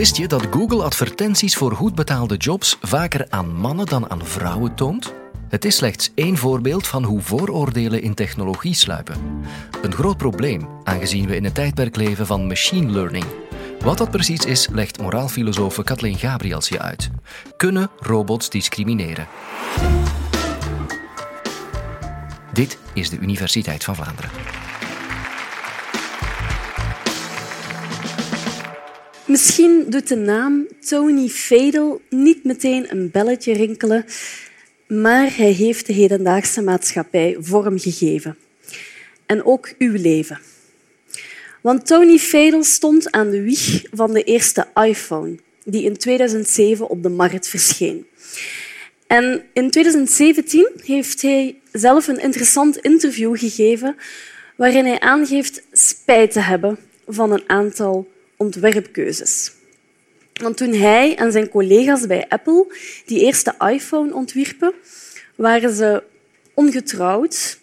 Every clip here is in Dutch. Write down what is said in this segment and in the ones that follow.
Wist je dat Google advertenties voor goed betaalde jobs vaker aan mannen dan aan vrouwen toont? Het is slechts één voorbeeld van hoe vooroordelen in technologie sluipen. Een groot probleem, aangezien we in een tijdperk leven van machine learning. Wat dat precies is, legt moraalfilosoof Kathleen Gabriels je uit. Kunnen robots discrimineren? Dit is de Universiteit van Vlaanderen. Misschien doet de naam Tony Fadel niet meteen een belletje rinkelen, maar hij heeft de hedendaagse maatschappij vormgegeven. En ook uw leven. Want Tony Fadel stond aan de wieg van de eerste iPhone, die in 2007 op de markt verscheen. En in 2017 heeft hij zelf een interessant interview gegeven waarin hij aangeeft spijt te hebben van een aantal ontwerpkeuzes. Want toen hij en zijn collega's bij Apple die eerste iPhone ontwierpen, waren ze ongetrouwd,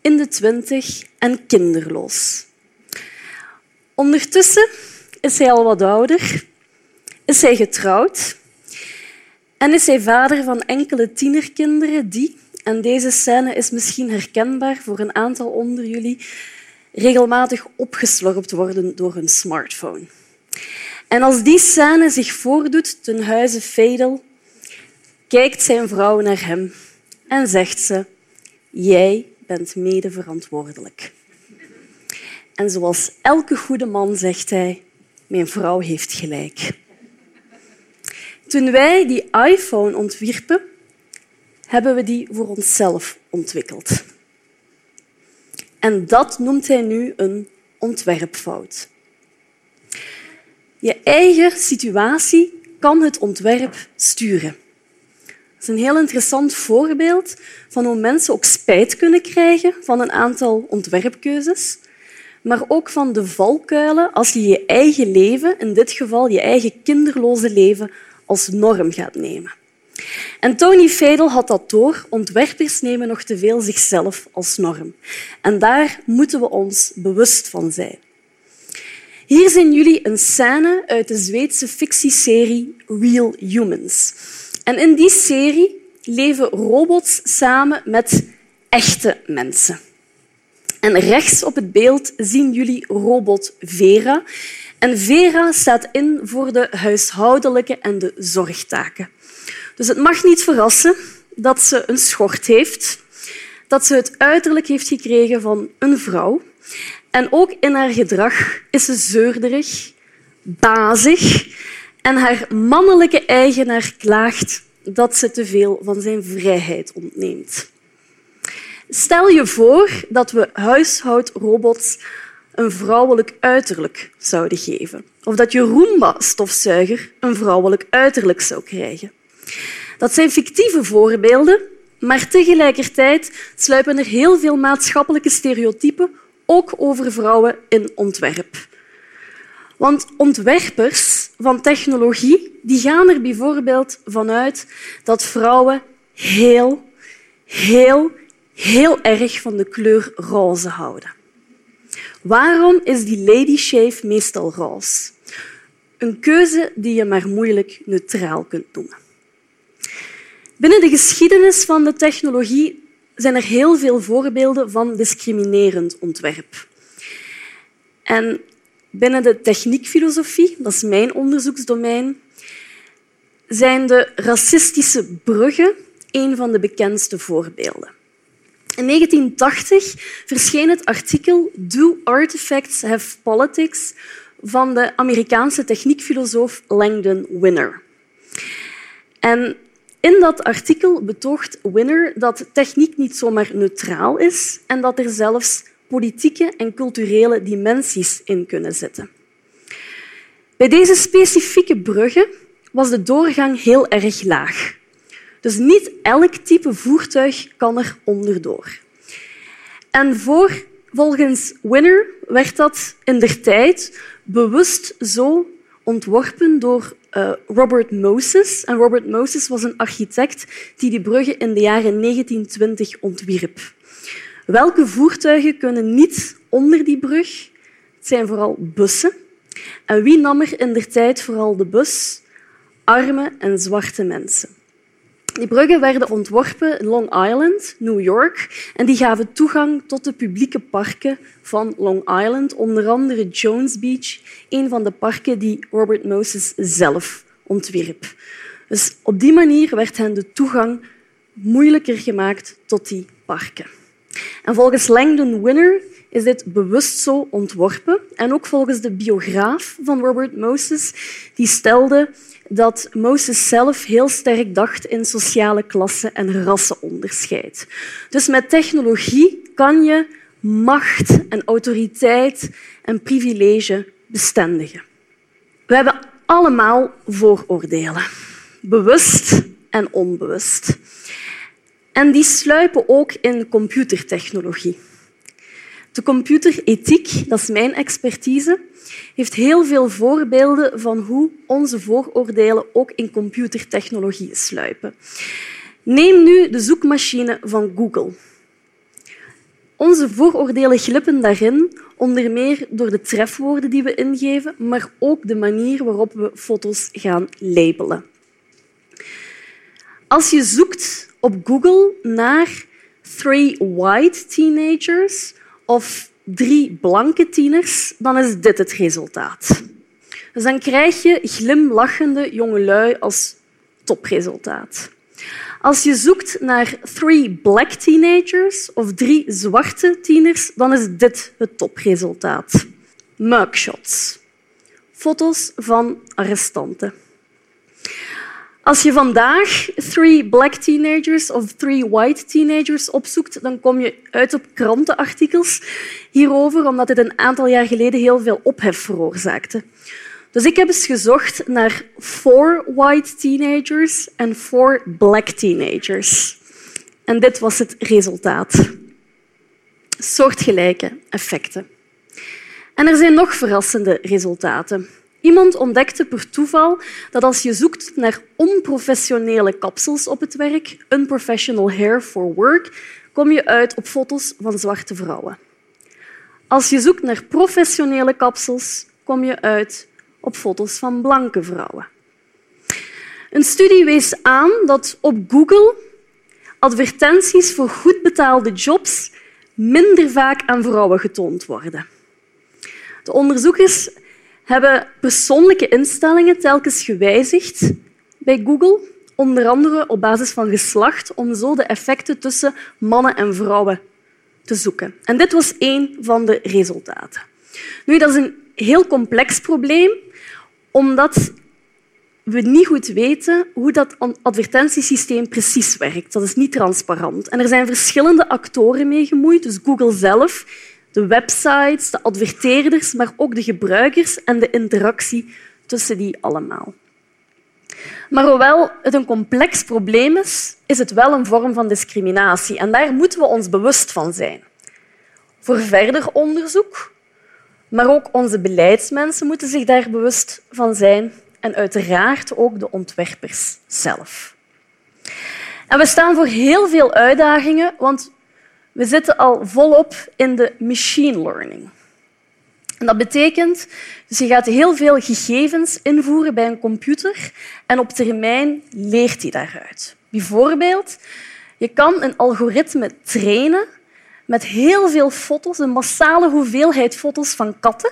in de twintig en kinderloos. Ondertussen is hij al wat ouder, is hij getrouwd en is hij vader van enkele tienerkinderen die, en deze scène is misschien herkenbaar voor een aantal onder jullie, regelmatig opgeslorpt worden door hun smartphone. En als die scène zich voordoet ten huize Fadel, kijkt zijn vrouw naar hem en zegt ze: Jij bent mede verantwoordelijk. En zoals elke goede man zegt hij: Mijn vrouw heeft gelijk. Toen wij die iPhone ontwierpen, hebben we die voor onszelf ontwikkeld. En dat noemt hij nu een ontwerpfout. Je eigen situatie kan het ontwerp sturen. Dat is een heel interessant voorbeeld van hoe mensen ook spijt kunnen krijgen van een aantal ontwerpkeuzes, maar ook van de valkuilen als je je eigen leven, in dit geval je eigen kinderloze leven, als norm gaat nemen. En Tony Fadel had dat door. Ontwerpers nemen nog te veel zichzelf als norm. En daar moeten we ons bewust van zijn. Hier zien jullie een scène uit de Zweedse fictieserie Real Humans. En in die serie leven robots samen met echte mensen. En rechts op het beeld zien jullie robot Vera. En Vera staat in voor de huishoudelijke en de zorgtaken. Dus het mag niet verrassen dat ze een schort heeft, dat ze het uiterlijk heeft gekregen van een vrouw. En ook in haar gedrag is ze zeurderig, bazig en haar mannelijke eigenaar klaagt dat ze te veel van zijn vrijheid ontneemt. Stel je voor dat we huishoudrobots een vrouwelijk uiterlijk zouden geven. Of dat je Roomba-stofzuiger een vrouwelijk uiterlijk zou krijgen. Dat zijn fictieve voorbeelden, maar tegelijkertijd sluipen er heel veel maatschappelijke stereotypen ook over vrouwen in ontwerp. Want ontwerpers van technologie die gaan er bijvoorbeeld vanuit dat vrouwen heel, heel, heel erg van de kleur roze houden. Waarom is die lady shave meestal roze? Een keuze die je maar moeilijk neutraal kunt noemen. Binnen de geschiedenis van de technologie zijn er heel veel voorbeelden van discriminerend ontwerp. En binnen de techniekfilosofie, dat is mijn onderzoeksdomein, zijn de racistische bruggen een van de bekendste voorbeelden. In 1980 verscheen het artikel Do Artifacts Have Politics van de Amerikaanse techniekfilosoof Langdon Winner. En in dat artikel betoogt Winner dat techniek niet zomaar neutraal is en dat er zelfs politieke en culturele dimensies in kunnen zitten. Bij deze specifieke bruggen was de doorgang heel erg laag. Dus niet elk type voertuig kan er onderdoor. En voor, volgens Winner werd dat in der tijd bewust zo ontworpen door uh, Robert Moses. En Robert Moses was een architect die die bruggen in de jaren 1920 ontwierp. Welke voertuigen kunnen niet onder die brug? Het zijn vooral bussen. En wie nam er in der tijd vooral de bus? Arme en zwarte mensen. Die bruggen werden ontworpen in Long Island, New York, en die gaven toegang tot de publieke parken van Long Island, onder andere Jones Beach, een van de parken die Robert Moses zelf ontwierp. Dus op die manier werd hen de toegang moeilijker gemaakt tot die parken. En volgens Langdon Winner is dit bewust zo ontworpen. En ook volgens de biograaf van Robert Moses, die stelde dat Moses zelf heel sterk dacht in sociale klassen en rassenonderscheid. Dus met technologie kan je macht en autoriteit en privilege bestendigen. We hebben allemaal vooroordelen, bewust en onbewust. En die sluipen ook in computertechnologie. De computerethiek, dat is mijn expertise, heeft heel veel voorbeelden van hoe onze vooroordelen ook in computertechnologie sluipen. Neem nu de zoekmachine van Google. Onze vooroordelen glippen daarin, onder meer door de trefwoorden die we ingeven, maar ook de manier waarop we foto's gaan labelen. Als je zoekt op Google naar three white teenagers of drie blanke tieners, dan is dit het resultaat. Dus dan krijg je glimlachende jongelui als topresultaat. Als je zoekt naar three black teenagers of drie zwarte tieners, dan is dit het topresultaat. Mugshots. Foto's van arrestanten. Als je vandaag three black teenagers of three white teenagers opzoekt, dan kom je uit op krantenartikels hierover, omdat dit een aantal jaar geleden heel veel ophef veroorzaakte. Dus ik heb eens gezocht naar four white teenagers en four black teenagers. En dit was het resultaat. Soortgelijke effecten. En er zijn nog verrassende resultaten. Iemand ontdekte per toeval dat als je zoekt naar onprofessionele kapsels op het werk, unprofessional hair for work, kom je uit op foto's van zwarte vrouwen. Als je zoekt naar professionele kapsels, kom je uit op foto's van blanke vrouwen. Een studie wees aan dat op Google advertenties voor goed betaalde jobs minder vaak aan vrouwen getoond worden. De onderzoekers hebben persoonlijke instellingen telkens gewijzigd bij Google, onder andere op basis van geslacht, om zo de effecten tussen mannen en vrouwen te zoeken. En dit was één van de resultaten. Nu, dat is een heel complex probleem, omdat we niet goed weten hoe dat advertentiesysteem precies werkt. Dat is niet transparant. En er zijn verschillende actoren mee gemoeid, dus Google zelf de websites, de adverteerders, maar ook de gebruikers en de interactie tussen die allemaal. Maar hoewel het een complex probleem is, is het wel een vorm van discriminatie. En daar moeten we ons bewust van zijn. Voor verder onderzoek, maar ook onze beleidsmensen moeten zich daar bewust van zijn en uiteraard ook de ontwerpers zelf. En we staan voor heel veel uitdagingen, want we zitten al volop in de machine learning. En dat betekent dus je gaat heel veel gegevens invoeren bij een computer en op termijn leert hij daaruit. Bijvoorbeeld, je kan een algoritme trainen met heel veel foto's, een massale hoeveelheid foto's van katten.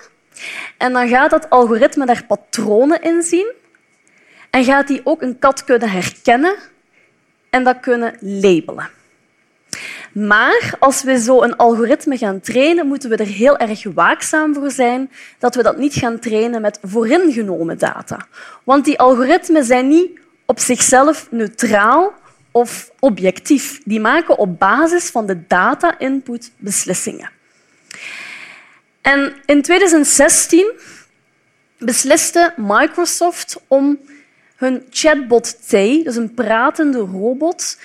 En dan gaat dat algoritme daar patronen in zien en gaat hij ook een kat kunnen herkennen en dat kunnen labelen. Maar als we zo een algoritme gaan trainen, moeten we er heel erg waakzaam voor zijn dat we dat niet gaan trainen met vooringenomen data. Want die algoritmen zijn niet op zichzelf neutraal of objectief. Die maken op basis van de data-input beslissingen. En in 2016 besliste Microsoft om hun chatbot T, dus een pratende robot,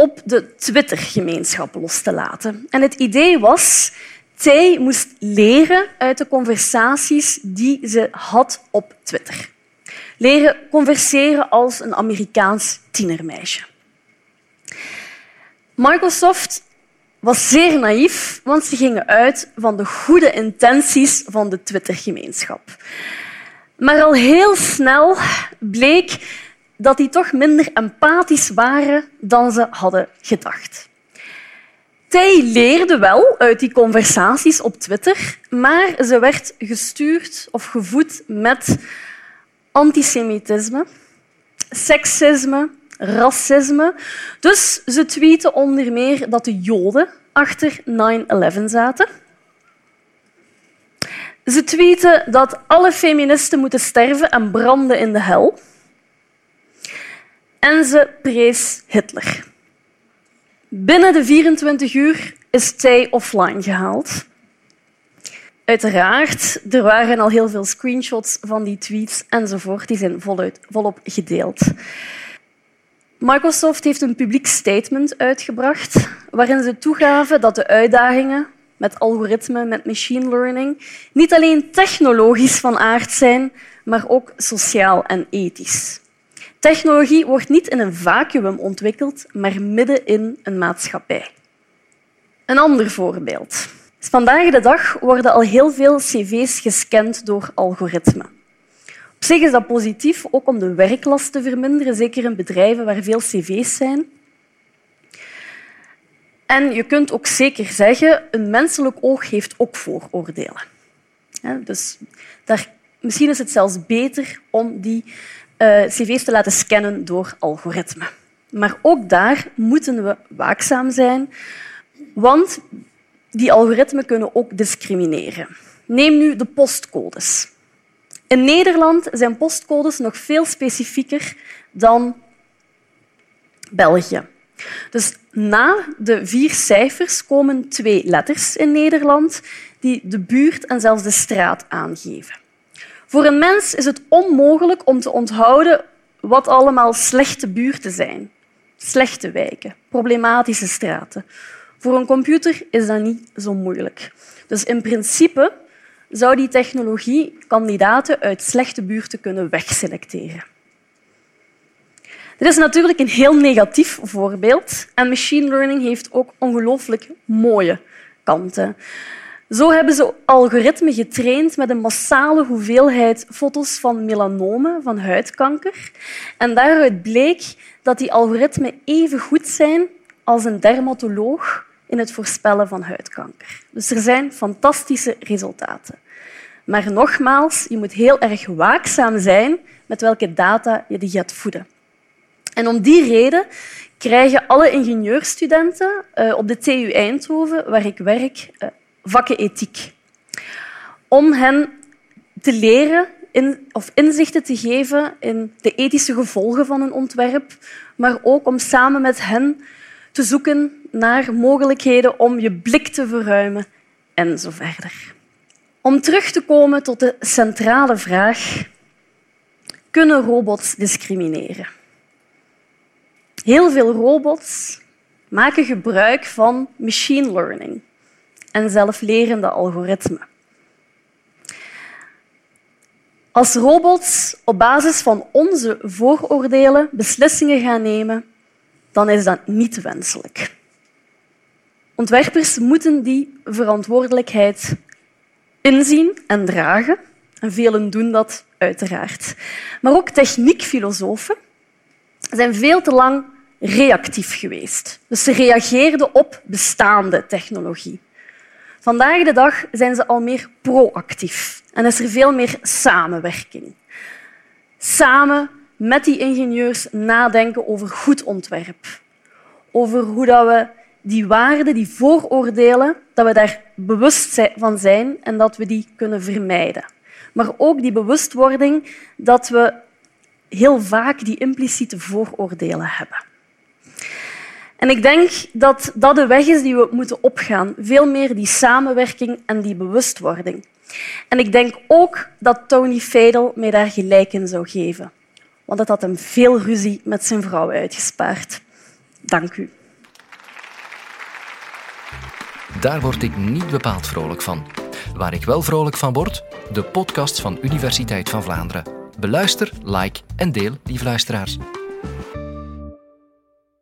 op de Twitter-gemeenschap los te laten. En het idee was, Tay moest leren uit de conversaties die ze had op Twitter. Leren converseren als een Amerikaans tienermeisje. Microsoft was zeer naïef, want ze gingen uit van de goede intenties van de Twitter-gemeenschap. Maar al heel snel bleek dat die toch minder empathisch waren dan ze hadden gedacht. Zij leerde wel uit die conversaties op Twitter, maar ze werd gestuurd of gevoed met antisemitisme, seksisme, racisme. Dus ze tweeten onder meer dat de Joden achter 9-11 zaten. Ze tweeten dat alle feministen moeten sterven en branden in de hel. En ze prees Hitler. Binnen de 24 uur is zij offline gehaald. Uiteraard, er waren al heel veel screenshots van die tweets enzovoort. Die zijn voluit, volop gedeeld. Microsoft heeft een publiek statement uitgebracht waarin ze toegaven dat de uitdagingen met algoritme, met machine learning, niet alleen technologisch van aard zijn, maar ook sociaal en ethisch. Technologie wordt niet in een vacuüm ontwikkeld, maar midden in een maatschappij. Een ander voorbeeld. Vandaag de dag worden al heel veel cv's gescand door algoritmen. Op zich is dat positief, ook om de werklast te verminderen, zeker in bedrijven waar veel cv's zijn. En je kunt ook zeker zeggen, een menselijk oog heeft ook vooroordelen. Dus daar, misschien is het zelfs beter om die uh, cv's te laten scannen door algoritmen. Maar ook daar moeten we waakzaam zijn, want die algoritmen kunnen ook discrimineren. Neem nu de postcodes. In Nederland zijn postcodes nog veel specifieker dan België. Dus na de vier cijfers komen twee letters in Nederland die de buurt en zelfs de straat aangeven. Voor een mens is het onmogelijk om te onthouden wat allemaal slechte buurten zijn. Slechte wijken, problematische straten. Voor een computer is dat niet zo moeilijk. Dus in principe zou die technologie kandidaten uit slechte buurten kunnen wegselecteren. Dit is natuurlijk een heel negatief voorbeeld en machine learning heeft ook ongelooflijk mooie kanten. Zo hebben ze algoritmen getraind met een massale hoeveelheid foto's van melanomen, van huidkanker. En daaruit bleek dat die algoritmen even goed zijn als een dermatoloog in het voorspellen van huidkanker. Dus er zijn fantastische resultaten. Maar nogmaals, je moet heel erg waakzaam zijn met welke data je die gaat voeden. En om die reden krijgen alle ingenieurstudenten eh, op de TU Eindhoven, waar ik werk, eh, vakken ethiek. Om hen te leren of inzichten te geven in de ethische gevolgen van een ontwerp, maar ook om samen met hen te zoeken naar mogelijkheden om je blik te verruimen en zo verder. Om terug te komen tot de centrale vraag: kunnen robots discrimineren? Heel veel robots maken gebruik van machine learning en zelflerende algoritmen. Als robots op basis van onze vooroordelen beslissingen gaan nemen, dan is dat niet wenselijk. Ontwerpers moeten die verantwoordelijkheid inzien en dragen. En velen doen dat uiteraard. Maar ook techniekfilosofen zijn veel te lang reactief geweest. Dus ze reageerden op bestaande technologie. Vandaag de dag zijn ze al meer proactief en is er veel meer samenwerking. Samen met die ingenieurs nadenken over goed ontwerp. Over hoe dat we die waarden, die vooroordelen, dat we daar bewust van zijn en dat we die kunnen vermijden. Maar ook die bewustwording dat we heel vaak die impliciete vooroordelen hebben. En ik denk dat dat de weg is die we moeten opgaan. Veel meer die samenwerking en die bewustwording. En ik denk ook dat Tony Fadel mij daar gelijk in zou geven. Want dat had hem veel ruzie met zijn vrouw uitgespaard. Dank u. Daar word ik niet bepaald vrolijk van. Waar ik wel vrolijk van word, de podcast van Universiteit van Vlaanderen. Beluister, like en deel, lieve luisteraars.